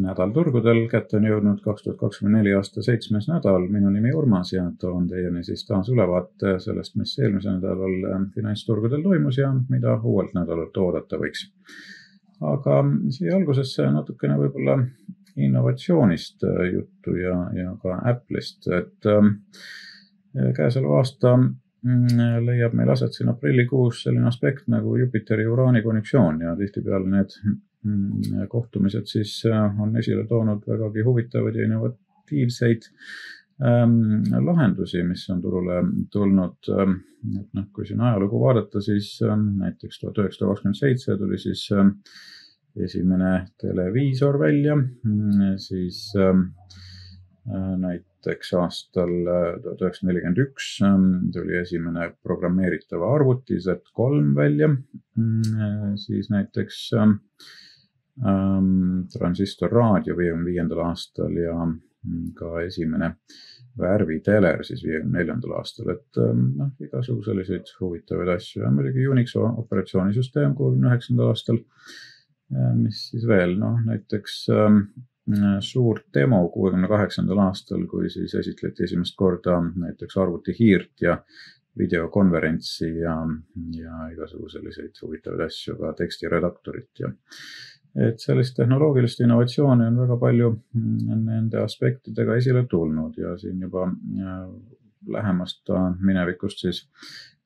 nädal turgudel, kätte on jõudnud kaks tuhat kakskümmend neli aasta seitsmes nädal. minu nimi Urmas ja toon teieni siis taas ülevaate sellest, mis eelmisel nädalal äh, finantsturgudel toimus ja mida uuelt nädalalt oodata võiks. aga siia algusesse natukene võib-olla innovatsioonist äh, juttu ja, ja ka Apple'ist, et äh, käesoleva aasta mm, leiab meil aset siin aprillikuus selline aspekt nagu Jupiteri uraani konjunktsioon ja tihtipeale need kohtumised siis äh, on esile toonud vägagi huvitavaid ja innovatiivseid ähm, lahendusi, mis on turule tulnud. Ähm, et noh, kui siin ajalugu vaadata, siis ähm, näiteks tuhat üheksasada kakskümmend seitse tuli siis esimene televiisor välja, mm, siis äh, näiteks aastal äh, tuhat üheksasada nelikümmend üks tuli esimene programmeeritav arvuti Z3 välja, mm, siis näiteks ähm, transistorraadio viiekümne viiendal aastal ja mm, ka esimene värviteler siis viiekümne neljandal aastal, et ähm, noh, igasugu selliseid huvitavaid asju. Ja muidugi Unix operatsioonisüsteem kuuekümne üheksandal aastal. mis siis veel, noh näiteks ähm, suur demo kuuekümne kaheksandal aastal, kui siis esitleti esimest korda näiteks arvutihiirt ja videokonverentsi ja, ja igasugu selliseid huvitavaid asju, ka tekstiredaktorit ja et sellist tehnoloogilist innovatsiooni on väga palju mm, nende aspektidega esile tulnud ja siin juba lähemast minevikust siis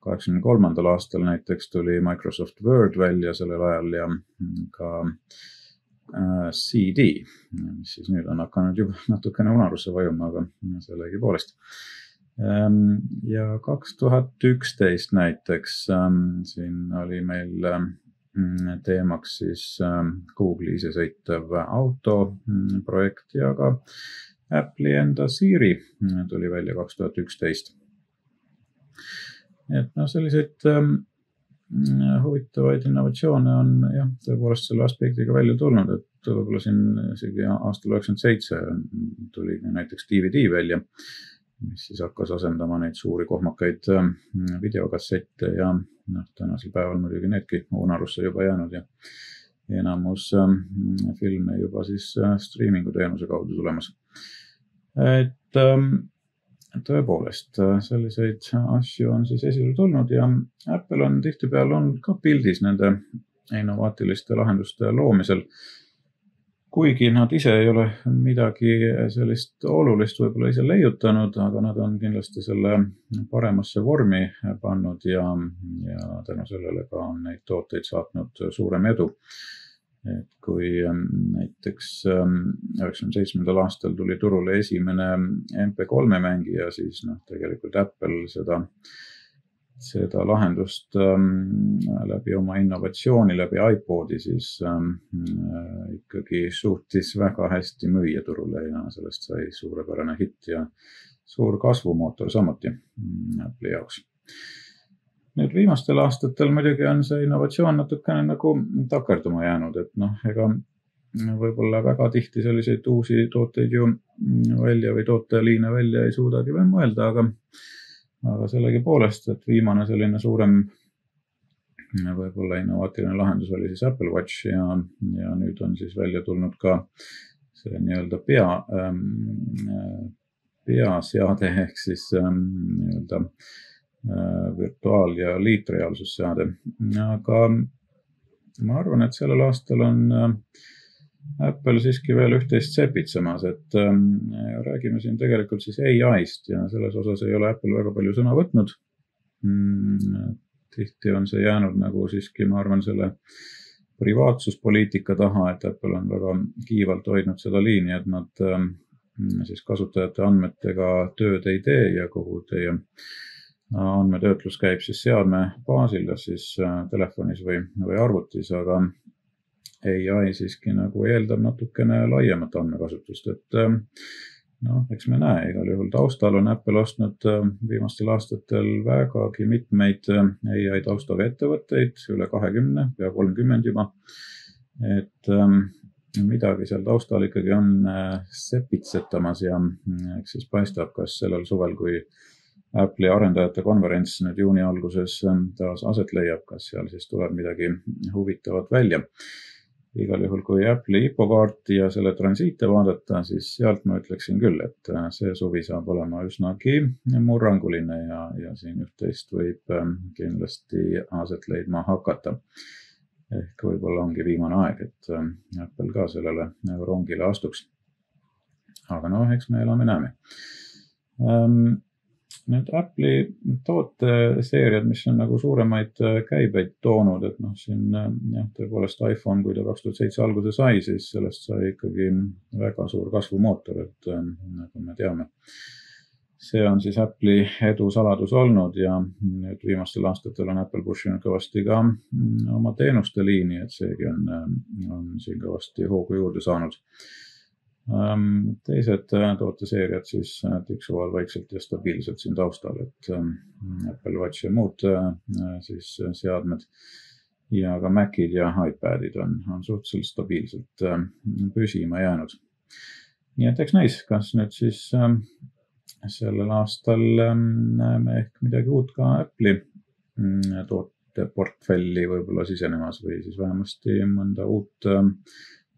kaheksakümne kolmandal aastal näiteks tuli Microsoft Word välja sellel ajal ja mm, ka äh, CD, mis siis nüüd on hakanud juba natukene unarusse vajuma, aga sellegipoolest. Ähm, ja kaks tuhat üksteist näiteks ähm, siin oli meil ähm, Mm, teemaks siis ähm, Google'i isesõitev auto mm, projekt ja ka Apple'i enda Siri mm, tuli välja kaks tuhat üksteist. et noh, selliseid ähm, huvitavaid innovatsioone on jah, tõepoolest selle aspektiga välja tulnud, et võib-olla siin isegi aastal üheksakümmend seitse tuli näiteks DVD välja mis siis hakkas asendama neid suuri kohmakaid ähm, videokassette ja noh, tänasel päeval muidugi needki unarusse juba jäänud ja enamus ähm, filme juba siis äh, striimingu teenuse kaudu tulemas. et ähm, tõepoolest äh, selliseid asju on siis esile tulnud ja Apple on tihtipeale olnud ka pildis nende innovaatiliste lahenduste loomisel kuigi nad ise ei ole midagi sellist olulist võib-olla ise leiutanud, aga nad on kindlasti selle paremasse vormi pannud ja, ja tänu sellele ka on neid tooteid saatnud suurem edu. et kui ähm, näiteks ähm, üheksakümne seitsmendal aastal tuli turule esimene MP3 mängija, siis noh, tegelikult Apple seda seda lahendust ähm, läbi oma innovatsiooni, läbi iPodi, siis ähm, äh, ikkagi suutis väga hästi müüa turule ja sellest sai suurepärane hitt ja suur kasvumootor samuti mm, Apple'i jaoks. nüüd viimastel aastatel muidugi on see innovatsioon natukene nagu takerduma jäänud, et noh, ega võib-olla väga tihti selliseid uusi tooteid ju välja või tooteliine välja ei suudagi veel mõelda, aga aga sellegipoolest, et viimane selline suurem võib-olla innovaatiline lahendus oli siis Apple Watch ja, ja nüüd on siis välja tulnud ka see nii-öelda pea ähm,, peaseade ehk siis ähm, nii-öelda äh, virtuaal- ja liitreaalsusseade. aga ma arvan, et sellel aastal on äh, Apple siiski veel üht-teist sepitsemas, et ähm, räägime siin tegelikult siis ai-st ja selles osas ei ole Apple väga palju sõna võtnud mm,. tihti on see jäänud nagu siiski, ma arvan, selle privaatsuspoliitika taha, et Apple on väga kiivalt hoidnud seda liini, et nad ähm, siis kasutajate andmetega tööd ei tee ja kogu teie andmetöötlus käib siis seadme baasil, kas siis äh, telefonis või, või arvutis, aga ai siiski nagu eeldab natukene laiemat andmekasutust, et ähm, noh, eks me näe, igal juhul taustal on Apple ostnud ähm, viimastel aastatel vägagi mitmeid ähm, ai taustaga ettevõtteid, üle kahekümne, pea kolmkümmend juba. et midagi seal taustal ikkagi on äh, sepitsetamas ja äh, eks siis paistab, kas sellel suvel, kui Apple'i arendajate konverents nüüd juuni alguses taas aset leiab, kas seal siis tuleb midagi huvitavat välja igal juhul, kui Apple'i IPO-kaarti ja selle transiite vaadata, siis sealt ma ütleksin küll, et äh, see suvi saab olema üsnagi murranguline ja, ja siin üht-teist võib ähm, kindlasti aset leidma hakata. ehk võib-olla ongi viimane aeg, et ähm, Apple ka sellele rongile astuks. aga noh, eks me elame-näeme ähm, need Apple'i tooteseeriad, mis on nagu suuremaid äh, käibeid toonud, et noh, siin äh, jah, tõepoolest iPhone, kui ta kaks tuhat seitse alguse sai, siis sellest sai ikkagi väga suur kasvumootor, et äh, nagu me teame. see on siis Apple'i edu saladus olnud ja nüüd viimastel aastatel on Apple push inud kõvasti ka mm, oma teenuste liini, et seegi on, on siin kõvasti hoogu juurde saanud teised äh, tooteseeriad siis äh, tiksuvad vaikselt ja stabiilselt siin taustal, et ähm, Apple Watch ja muud äh, siis seadmed ja ka Macid ja iPadid on, on suhteliselt stabiilselt püsima jäänud. nii et eks näis, kas nüüd siis ähm, sellel aastal näeme ehk midagi uut ka Apple'i mm, tooteportfelli võib-olla sisenemas või siis vähemasti mõnda uut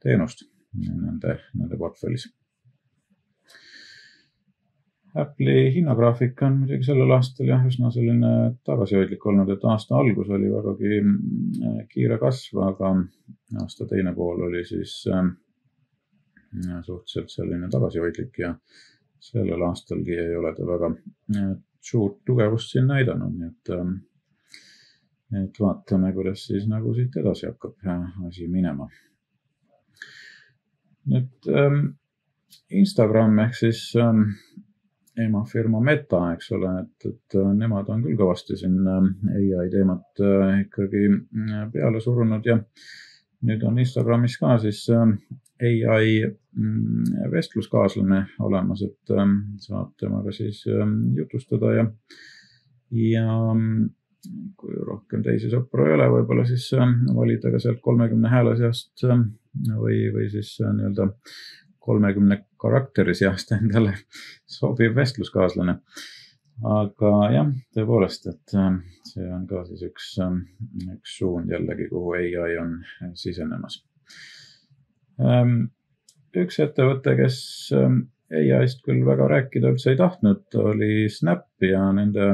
teenust nende, nende portfellis. Apple'i hinnagraafik on muidugi sellel aastal jah, üsna selline tagasihoidlik olnud, et aasta algus oli vägagi mm, kiire kasv, aga aasta teine pool oli siis äh, suhteliselt selline tagasihoidlik ja sellel aastalgi ei ole ta väga äh, suurt tugevust siin näidanud, nii et äh, et vaatame, kuidas siis nagu siit edasi hakkab asi minema nüüd ähm, Instagram ehk siis ähm, emafirma Meta, eks ole, et, et äh, nemad on küll kõvasti siin äh, ai teemat äh, ikkagi äh, peale surunud ja nüüd on Instagramis ka siis äh, ai mm, vestluskaaslane olemas, et äh, saab temaga siis jutustada ja, ja mm, kui rohkem teisi sõpru ei ole, võib-olla siis äh, valida ka sealt kolmekümne hääle seast äh, või, või siis äh, nii-öelda kolmekümne karakteri seast endale sobiv vestluskaaslane. aga jah, tõepoolest, et see on ka siis üks, üks suund jällegi, kuhu ai on sisenemas. Ähm, üks ettevõte, kes ai-st küll väga rääkida üldse ei tahtnud, oli Snap ja nende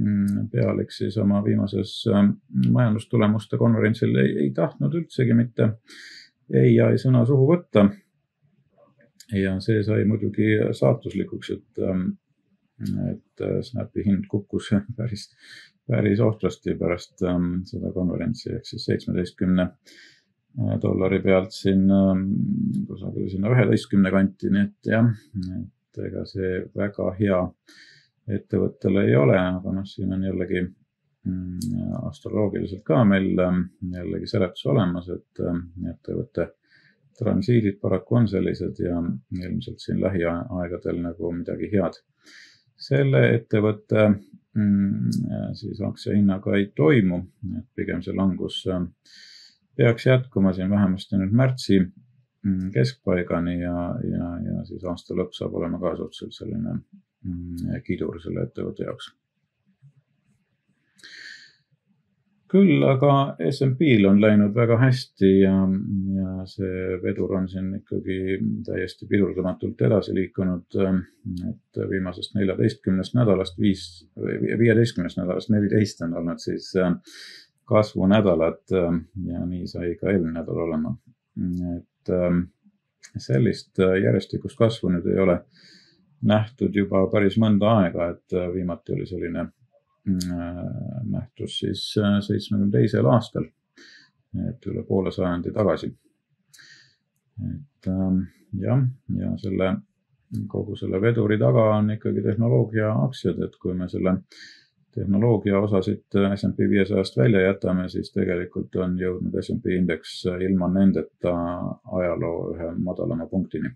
Mm, pealik siis oma viimases ähm, majandustulemuste konverentsil ei, ei tahtnud üldsegi mitte ai sõna suhu võtta. ja see sai muidugi saatuslikuks, et, ähm, et äh, Snapi hind kukkus päris, päris ohtrasti pärast ähm, seda konverentsi ehk siis seitsmeteistkümne äh, dollari pealt siin kusagile sinna üheteistkümne kanti, nii et jah, et ega see väga hea ettevõttel ei ole, aga noh, siin on jällegi mm, astroloogiliselt ka meil ähm, jällegi seletus olemas, et ähm, ettevõtte transiidid paraku on sellised ja ilmselt siin lähiaegadel nagu midagi head. Selle ettevõtte mm, siis aktsiahinnaga ei toimu, et pigem see langus ähm, peaks jätkuma siin vähemasti nüüd märtsi mm, keskpaigani ja, ja, ja siis aasta lõpp saab olema ka suhteliselt selline kidur selle ettevõtte jaoks. küll aga SMP-l on läinud väga hästi ja, ja see vedur on siin ikkagi täiesti pidurdamatult edasi liikunud. et viimasest neljateistkümnest nädalast viis, viieteistkümnest nädalast neliteist on olnud siis äh, kasvunädalad äh, ja nii sai ka eelmine nädal olema. et äh, sellist järjestikust kasvu nüüd ei ole nähtud juba päris mõnda aega, et äh, viimati oli selline äh, nähtus siis äh, seitsmekümne teisel aastal, et üle poole sajandi tagasi. et ähm, jah, ja selle, kogu selle veduri taga on ikkagi tehnoloogia aktsiad, et kui me selle tehnoloogia osasid SMP viiesajast välja jätame, siis tegelikult on jõudnud SMP indeks ilma nendeta ajaloo ühe madalama punktini.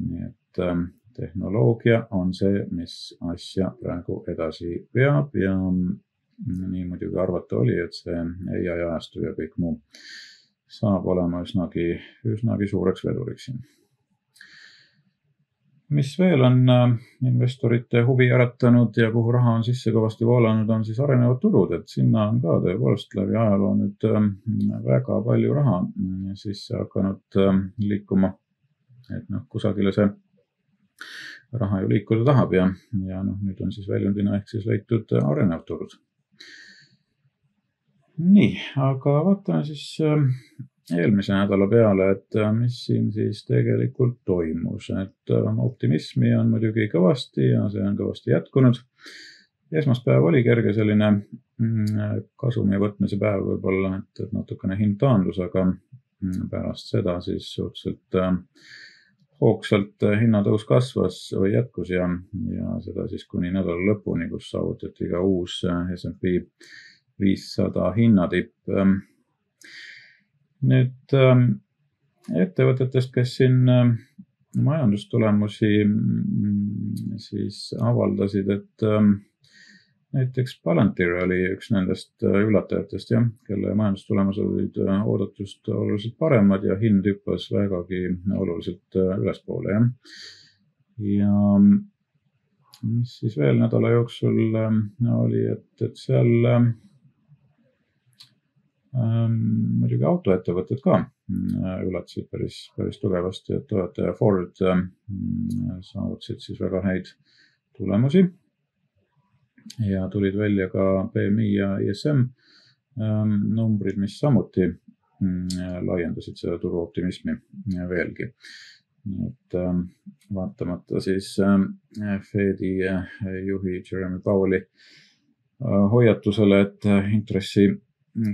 nii et ähm, tehnoloogia on see, mis asja praegu edasi veab ja nii muidugi arvata oli, et see ai ajastu ja kõik muu saab olema üsnagi, üsnagi suureks veduriks siin. mis veel on äh, investorite huvi äratanud ja kuhu raha on sisse kõvasti voolanud, on siis arenevad turud, et sinna on ka tõepoolest läbi ajaloo nüüd ähm, väga palju raha sisse hakanud ähm, liikuma. et noh, kusagile see raha ju liikuda tahab ja, ja noh, nüüd on siis väljundina ehk siis leitud arenevad turud. nii, aga vaatame siis ähm, eelmise nädala peale, et äh, mis siin siis tegelikult toimus, et äh, optimismi on muidugi kõvasti ja see on kõvasti jätkunud. esmaspäev oli kerge selline mm, kasumi võtmise päev võib-olla, et natukene hind taandus, aga mm, pärast seda siis suhteliselt äh, hoogsalt hinnatõus kasvas või jätkus ja, ja seda siis kuni nädala lõpuni, kus saavutati ka uus SMP viissada hinnatipp. Nüüd ähm, ettevõtetest, kes siin ähm, majandustulemusi mm, siis avaldasid, et ähm, näiteks Palantir oli üks nendest äh, üllatajatest jah, kelle majandustulemused olid äh, oodatust oluliselt paremad ja hind hüppas vägagi oluliselt äh, ülespoole jah. ja mis siis veel nädala jooksul oli, et, et seal Ehm, muidugi autoettevõtted ka mm, üllatasid päris, päris tugevasti, et Toyota ja Ford ehm, saavutasid siis väga häid tulemusi. Ja tulid välja ka BMI ja ISM ehm, numbrid, mis samuti mm, laiendasid seda turuoptimismi veelgi. nii et vaatamata siis Fedi juhi Jeremy Powelli äh, hoiatusele, et intressi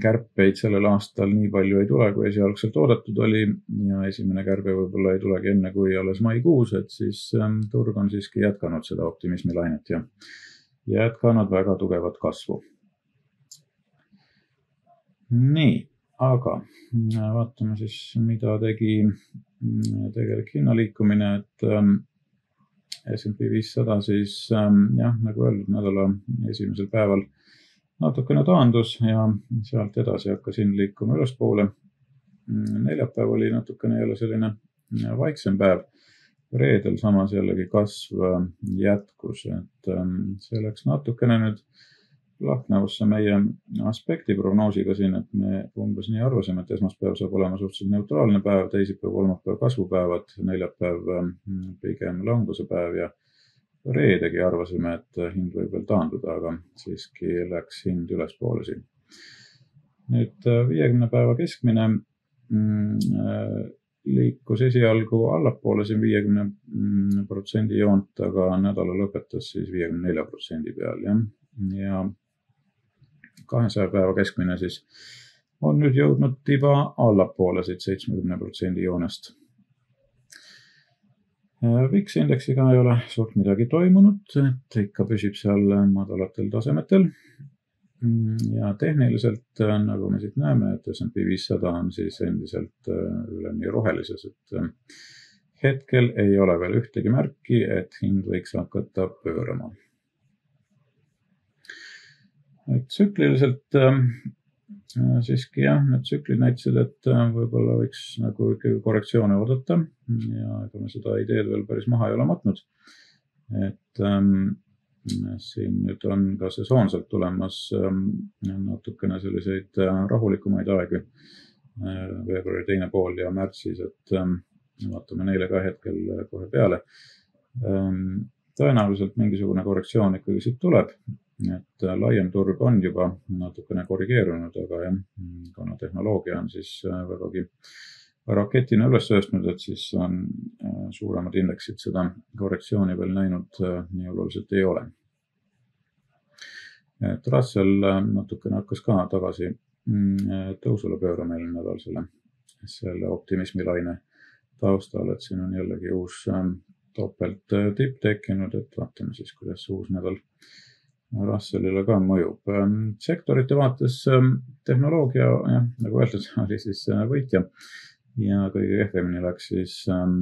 kärpeid sellel aastal nii palju ei tule, kui esialgselt oodatud oli ja esimene kärbe võib-olla ei tulegi enne kui alles maikuus, et siis ähm, turg on siiski jätkanud seda optimismilainet ja jätkanud väga tugevat kasvu. nii, aga äh, vaatame siis, mida tegi mm, tegelik hinnaliikumine, et ähm, SMP viissada siis ähm, jah, nagu öeldud, nädala esimesel päeval natukene taandus ja sealt edasi hakkas hind liikuma ülespoole. neljapäev oli natukene jälle selline vaiksem päev. Reedel samas jällegi kasv jätkus, et ähm, see läks natukene nüüd lahknevusse meie aspekti prognoosiga siin, et me umbes nii arvasime, et esmaspäev saab olema suhteliselt neutraalne päev, teisipäev, kolmapäev kasvupäevad, neljapäev ähm, pigem languse päev ja reedegi arvasime, et hind võib veel taanduda, aga siiski läks hind ülespoole siin. nüüd äh, viiekümne päeva keskmine mm, äh, liikus esialgu allapoole siin viiekümne mm, protsendi joont, aga nädala lõpetas siis viiekümne nelja protsendi peal, jah. ja kahesaja päeva keskmine siis on nüüd jõudnud tiba allapoole siit seitsmekümne protsendi joonest VIX indeksiga ei ole suurt midagi toimunud, et ikka püsib seal madalatel tasemetel. Ja tehniliselt, nagu me siit näeme, et SMP viissada on siis endiselt üleni rohelises, et hetkel ei ole veel ühtegi märki, et hind võiks hakata pöörama. tsükliliselt Äh, siiski jah, need tsüklid näitasid, et äh, võib-olla võiks nagu ikkagi korrektsioone oodata ja ega me seda ideed veel päris maha ei ole matnud. et ähm, siin nüüd on ka sesoonselt tulemas ähm, natukene selliseid äh, rahulikumaid aegu äh,. veebruari teine pool ja märtsis, et ähm, vaatame neile ka hetkel kohe peale ähm,. tõenäoliselt mingisugune korrektsioon ikkagi siit tuleb et äh, laiem turg on juba natukene korrigeerunud, aga jah, kuna tehnoloogia on siis äh, vägagi raketina üles tõstnud, et siis on äh, suuremad indeksid seda korrektsiooni veel näinud nii oluliselt ei ole. et Russell natukene hakkas ka tagasi mm, tõusule pöörama eelmine nädal selle, selle optimismilaine taustal, et siin on jällegi uus topelt tipp tekkinud, et vaatame siis, kuidas uus nädal Russellile ka mõjub. Ähm, sektorite vaates ähm, tehnoloogia, jah, nagu öeldud, oli siis äh, võitja ja kõige kehvemini läks siis ähm,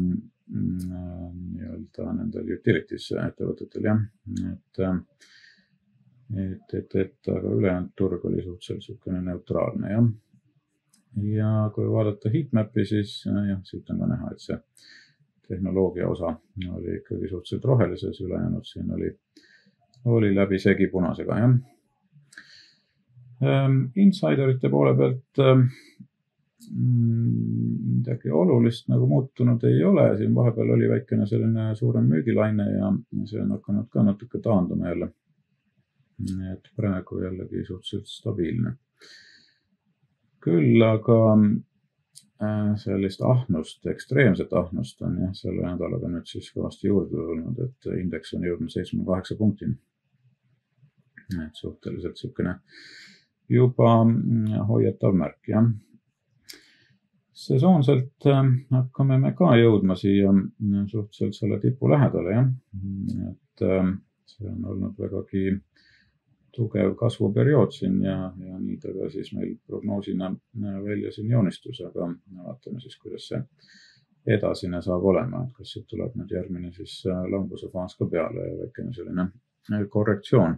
äh, nii-öelda nendel utilities ettevõtetel jah, et, et, et, et aga ülejäänud turg oli suhteliselt niisugune neutraalne jah. ja kui vaadata heatmap'i, siis äh, jah, siit on ka näha, et see tehnoloogia osa oli ikkagi suhteliselt rohelises, ülejäänud siin oli, oli läbisegi punasega, jah. Insiderite poole pealt midagi olulist nagu muutunud ei ole, siin vahepeal oli väikene selline suurem müügilaine ja see on hakanud ka natuke taanduma jälle. et praegu jällegi suhteliselt stabiilne. küll aga äh, sellist ahnust, ekstreemset ahnust on jah, selle nädalaga nüüd siis kõvasti juurde tulnud, et indeks on jõudnud seitsmekümne kaheksa punktini. et suhteliselt niisugune juba mm, hoiatav märk, jah sesoonselt ähm, hakkame me ka jõudma siia mm, suhteliselt selle tipu lähedale, jah. et ähm, see on olnud vägagi tugev kasvuperiood siin ja, ja nii ta ka siis meil prognoosina äh, välja siin joonistus, aga vaatame siis, kuidas see edasine saab olema, et kas siit tuleb nüüd järgmine siis äh, languse faas ka peale ja väikene selline äh, korrektsioon,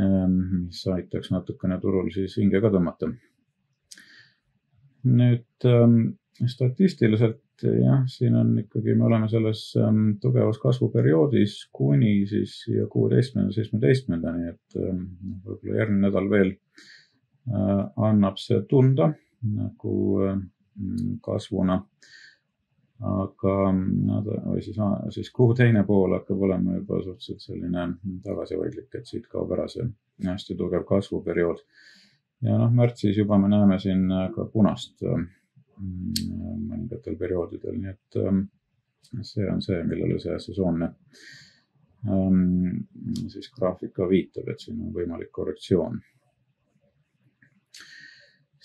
ähm, mis aitaks natukene turul siis hinge ka tõmmata nüüd ähm, statistiliselt jah, siin on ikkagi, me oleme selles ähm, tugevas kasvuperioodis kuni siis siia kuueteistkümnenda, seitsmeteistkümnendani, et ähm, võib-olla järgmine nädal veel äh, annab see tunda nagu kasvuna. aga või siis, siis kuu teine pool hakkab olema juba suhteliselt selline tagasihoidlik, et siit kaob ära see hästi tugev kasvuperiood ja noh, märtsis juba me näeme siin äh, ka punast äh, mm, mõningatel perioodidel, nii et ähm, see on see, millele see sesoonne ähm, siis graafik ka viitab, et siin on võimalik korrektsioon.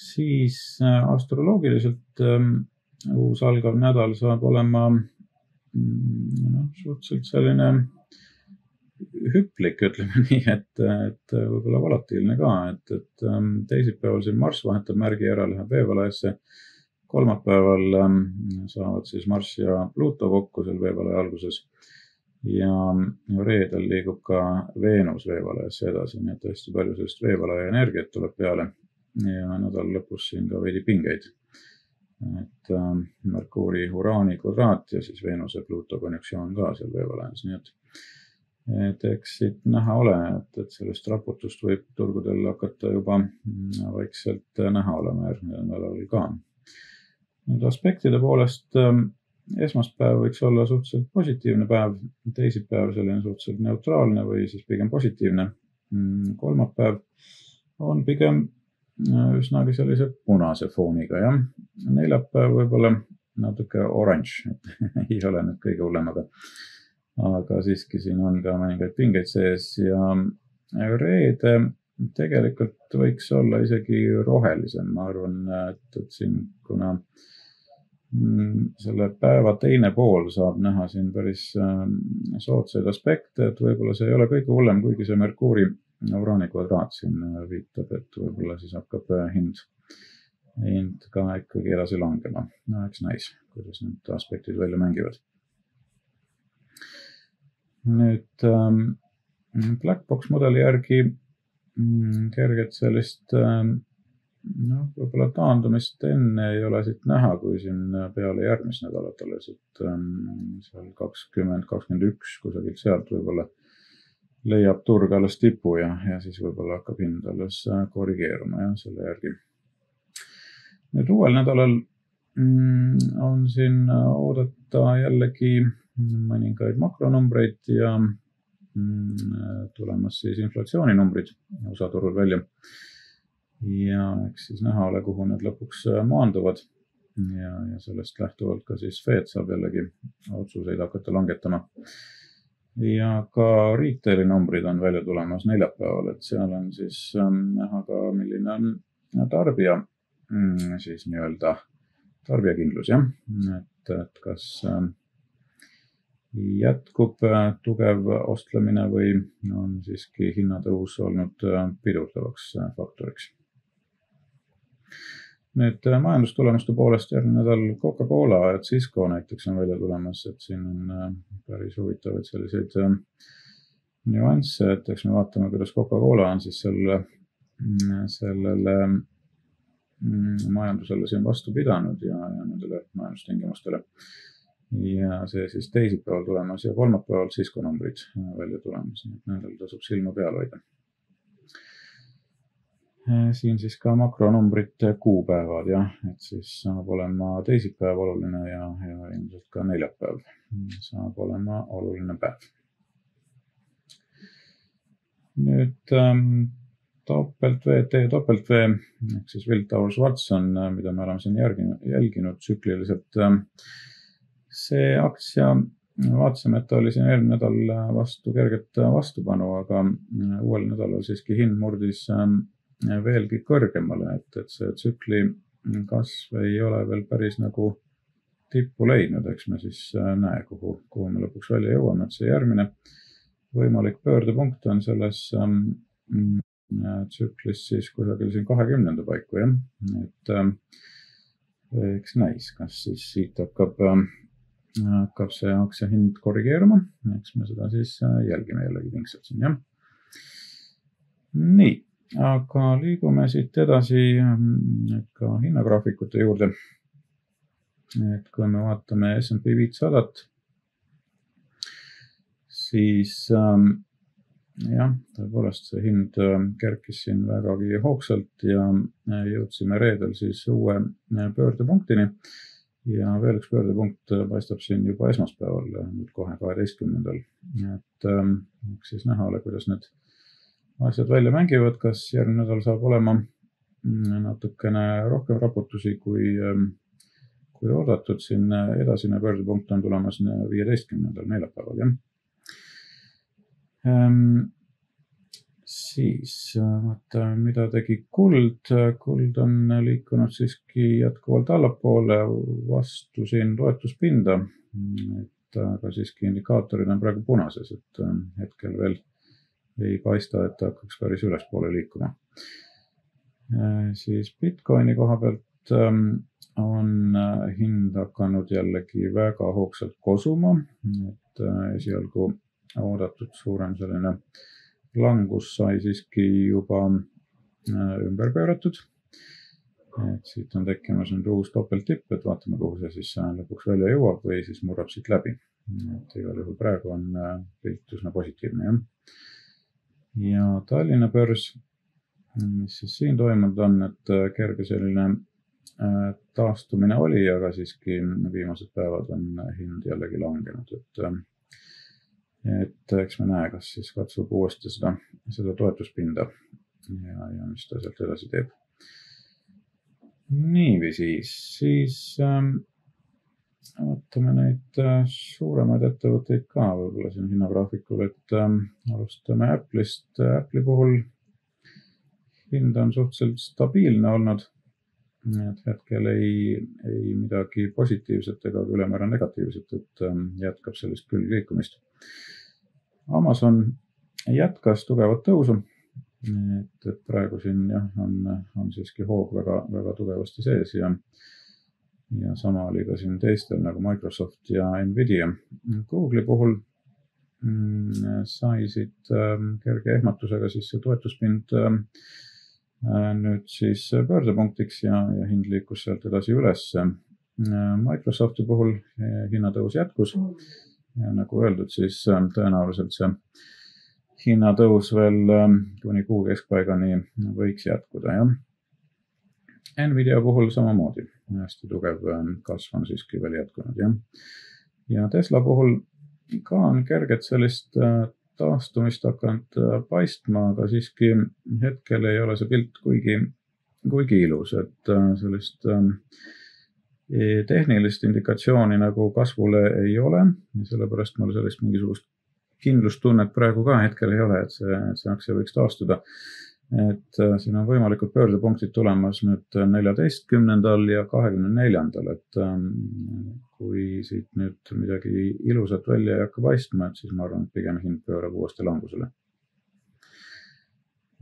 siis äh, astroloogiliselt ähm, uus algav nädal saab olema mm, noh, suhteliselt selline hüplik, ütleme nii, et, et võib-olla volatiilne ka, et, et ähm, teisipäeval siin Marss vahetab märgi ära, läheb veevalajasse. kolmapäeval ähm, saavad siis Marss ja Pluto kokku seal veevalaja alguses. ja reedel liigub ka Veenus veevalajasse edasi, nii et hästi palju sellist veevalaja energiat tuleb peale. ja nädala lõpus siin ka veidi pingeid. et äh, Merkuuri, Uraani kvadraat ja siis Veenuse, Pluto konjunktsioon ka seal veevalajas, nii et et eks siit näha ole, et, et sellist raputust võib turgudel hakata juba mm, vaikselt näha olema järgmisel nädalal ka. nüüd aspektide poolest ähm, esmaspäev võiks olla suhteliselt positiivne päev, teisipäev selline suhteliselt neutraalne või siis pigem positiivne. Mm, kolmapäev on pigem äh, üsnagi sellise punase fooniga, jah. neljapäev võib-olla natuke oranž, et ei ole nüüd kõige hullem, aga aga siiski siin on ka mõningaid pingeid sees ja reede tegelikult võiks olla isegi rohelisem, ma arvan, et, et siin, kuna mm, selle päeva teine pool saab näha siin päris ähm, soodsaid aspekte, et võib-olla see ei ole kõige hullem, kuigi see Merkuuri uraani kvadraat siin äh, viitab, et võib-olla siis hakkab äh, hind, hind ka ikkagi edasi langema. no eks näis, kuidas need aspektid välja mängivad nüüd ähm, Blackbox mudeli järgi mm, kerget sellist ähm, noh, võib-olla taandumist enne ei ole siit näha, kui siin peale järgmist nädalat alles, et ähm, seal kakskümmend, kakskümmend üks kusagilt sealt võib-olla leiab turg alles tipu ja, ja siis võib-olla hakkab hind alles äh, korrigeeruma jah, selle järgi. nüüd uuel nädalal mm, on siin oodata jällegi mõningaid makronumbreid ja mm, tulemas siis inflatsiooninumbrid USA turul välja. ja eks siis näha ole, kuhu need lõpuks maanduvad. ja, ja sellest lähtuvalt ka siis Fed saab jällegi otsuseid hakata langetama. ja ka retail'i numbrid on välja tulemas neljapäeval, et seal on siis ähm, näha ka, milline on tarbija mm, siis nii-öelda tarbijakindlus jah, et, et kas äh, jätkub äh, tugev ostlemine või on siiski hinnatõus olnud äh, pidurdavaks äh, faktoriks. nüüd majandustulemuste poolest järgmine nädal Coca-Cola ja Cisco näiteks on välja tulemas, et siin on päris huvitavaid selliseid nüansse, et eks me vaatame, kuidas Coca-Cola on siis selle, mm, sellele mm, majandusele siin vastu pidanud ja, ja nendele majandustingimustele ja see siis teisipäeval tulemas ja kolmapäeval Cisco numbrid välja tulemas, nii et nendel tasub silma peal hoida. siin siis ka makronumbrite kuupäevad jah, et siis saab olema teisipäev oluline ja, ja ilmselt ka neljapäev saab olema oluline päev. nüüd ähm, topelt V, T topelt V ehk siis Will Towers Watson, mida me oleme siin järginud, jälginud tsükliliselt äh, see aktsia, vaatasime, et ta oli siin eelmine nädal vastu kerget vastupanu, aga uuel nädalal siiski hind murdis ähm, veelgi kõrgemale, et, et see tsükli kasv ei ole veel päris nagu tippu leidnud, eks me siis äh, näe, kuhu, kuhu me lõpuks välja jõuame, et see järgmine võimalik pöördepunkt on selles ähm, tsüklis siis kusagil siin kahekümnenda paiku jah, et ähm, eks näis, kas siis siit hakkab äh, hakkab see aktsia hind korrigeeruma, eks me seda siis äh, jälgime jällegi pingsalt siin jah. nii, aga liigume siit edasi nüüd ka hinnagraafikute juurde. et kui me vaatame SMP viitsadat, siis ähm, jah, tõepoolest see hind äh, kerkis siin vägagi hoogsalt ja äh, jõudsime reedel siis uue pöördepunktini ja veel üks pöördepunkt äh, paistab siin juba esmaspäeval, äh, nüüd kohe kaheteistkümnendal. et ähm, eks siis näha ole, kuidas need asjad välja mängivad, kas järgmine nädal saab olema mm, natukene rohkem raputusi kui, ähm, kui oodatud. siin äh, edasine pöördepunkt on tulemas viieteistkümnendal neljapäeval, jah ähm, siis vaatame, mida tegi kuld. kuld on liikunud siiski jätkuvalt allapoole vastu siin toetuspinda. et aga siiski indikaatorid on praegu punases, et ähm, hetkel veel ei paista, et ta hakkaks päris ülespoole liikuma. Äh, siis Bitcoini koha pealt ähm, on äh, hind hakanud jällegi väga hoogsalt kosuma, et äh, esialgu oodatud suurem selline äh, langus sai siiski juba äh, ümber pööratud. et siit on tekkimas nüüd uus topelttipp, et vaatame, kuhu see siis äh, lõpuks välja jõuab või siis murrab siit läbi. et igal juhul praegu on äh, pilt üsna positiivne jah. ja Tallinna börs, mis siis siin toimunud on, et kerge selline taastumine oli, aga siiski viimased päevad on hind jällegi langenud, et et eks me näe, kas siis katsub uuesti seda, seda toetuspinda ja, ja mis ta sealt edasi teeb. niiviisi, siis ähm, vaatame neid äh, suuremaid ettevõtteid ka võib-olla siin hinnagraafikul, et ähm, alustame Apple'ist. Apple'i puhul hind on suhteliselt stabiilne olnud. et hetkel ei, ei midagi positiivset ega ülemäära negatiivset, et ähm, jätkab sellist külgliikumist Amazon jätkas tugevat tõusu. et, et praegu siin jah, on, on siiski hoog väga, väga tugevasti sees ja, ja sama oli ka siin teistel nagu Microsoft ja Nvidia. Google'i puhul mm, sai siit äh, kerge ehmatusega siis see toetuspind äh, nüüd siis pöördepunktiks ja, ja hind liikus sealt edasi ülesse. Microsofti puhul hinnatõus jätkus ja nagu öeldud, siis ähm, tõenäoliselt see hinnatõus veel ähm, kuni kuu keskpaigani võiks jätkuda, jah. Nvidia puhul samamoodi hästi tugev ähm, kasv on siiski veel jätkunud, jah. ja Tesla puhul ka on kerget sellist äh, taastumist hakanud äh, paistma, aga siiski hetkel ei ole see pilt kuigi, kuigi ilus, et äh, sellist äh, tehnilist indikatsiooni nagu kasvule ei ole, sellepärast mul sellist mingisugust kindlustunnet praegu ka hetkel ei ole, et see, see aktsia võiks taastuda. et äh, siin on võimalikud pöördepunktid tulemas nüüd neljateistkümnendal ja kahekümne neljandal, et ähm, kui siit nüüd midagi ilusat välja ei hakka paistma, et siis ma arvan, et pigem hind pöörab uuesti langusele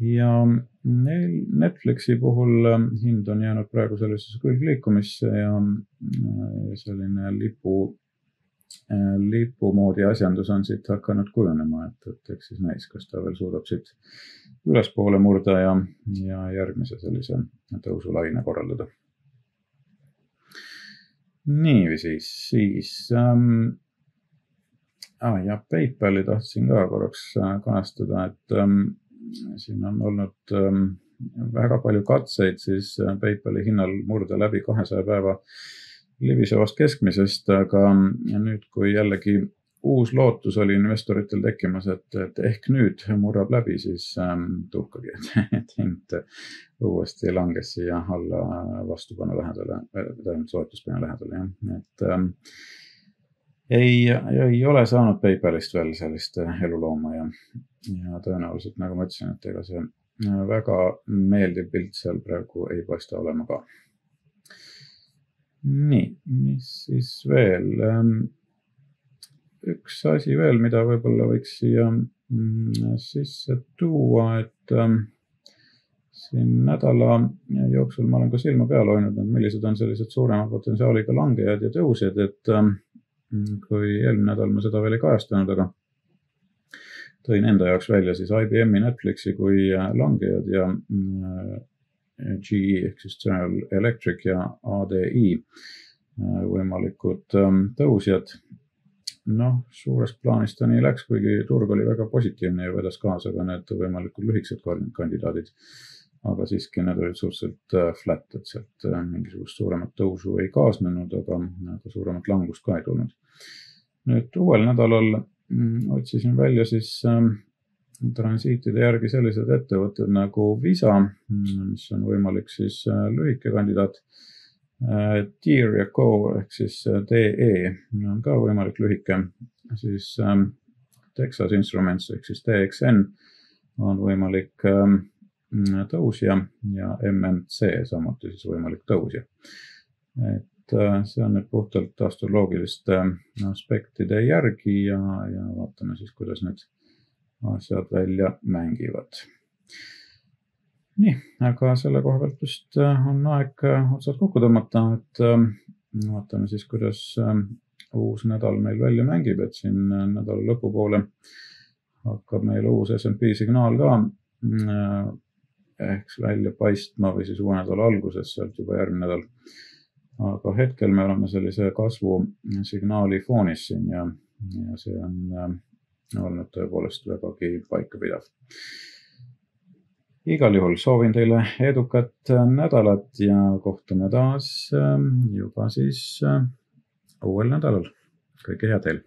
ja neil Netflixi puhul ähm, hind on jäänud praegu sellisesse külgliikumisse ja äh, selline lipu, äh, lipu moodi asjandus on siit hakanud kujunema, et, et eks siis näis, kas ta veel suudab siit ülespoole murda ja, ja järgmise sellise tõusulaine korraldada. niiviisi, siis ähm, ah, ja PayPali tahtsin ka korraks äh, kajastada, et ähm, siin on olnud ähm, väga palju katseid siis äh, PayPali hinnal murda läbi kahesaja päeva libisevast keskmisest, aga nüüd, kui jällegi uus lootus oli investoritel tekkimas, et, et ehk nüüd murrab läbi, siis ähm, tuhkagi, et, hind uuesti langes siia alla vastupanu lähedale, tähendab soetuspinna lähedale jah, et ähm, ei, ei ole saanud PayPalist veel sellist elulooma ja, ja tõenäoliselt nagu ma ütlesin, et ega see väga meeldiv pilt seal praegu ei paista olema ka. nii, mis siis veel? Ähm, üks asi veel, mida võib-olla võiks siia mm, sisse tuua, et ähm, siin nädala jooksul ma olen ka silma peal hoidnud, et millised on sellised suurema potentsiaaliga langejad ja tõusjad, et ähm, kui eelmine nädal ma seda veel ei kajastanud, aga tõin enda jaoks välja siis IBM-i, Netflixi kui äh, langejad ja mm, GE ehk siis General Electric ja ADI äh, võimalikud ähm, tõusjad noh, suures plaanis ta nii läks, kuigi turg oli väga positiivne ja vedas kaasa ka need võimalikud lühikesed kandidaadid. Aga siiski need olid suhteliselt äh, flat, et sealt äh, mingisugust suuremat tõusu ei kaasnenud, aga, aga suuremat langust ka ei tulnud. nüüd uuel nädalal mm, otsisin välja siis ähm, transiitide järgi sellised ettevõtted nagu Visa, mm, mis on võimalik siis äh, lühike kandidaat Deer ja Co ehk siis DE on ka võimalik lühike, siis ähm, Texas Instruments ehk siis DXN on võimalik ähm, tõusja ja MMC samuti siis võimalik tõusja. et äh, see on nüüd puhtalt astroloogiliste äh, aspektide järgi ja, ja vaatame siis, kuidas need asjad välja mängivad nii, aga selle koha pealt vist äh, on aeg äh, otsad kokku tõmmata, et äh, vaatame siis, kuidas uus nädal meil välja mängib, et siin nädala lõpupoole hakkab meil uus SMP signaal ka ehk välja paistma või siis uue nädala alguses, sealt juba järgmine nädal. aga hetkel me oleme sellise kasvusignaali foonis siin ja, ja see on olnud tõepoolest vägagi paikapidav igal juhul soovin teile edukat äh, nädalat ja kohtume taas ähm, juba siis äh, uuel nädalal. kõike head teile!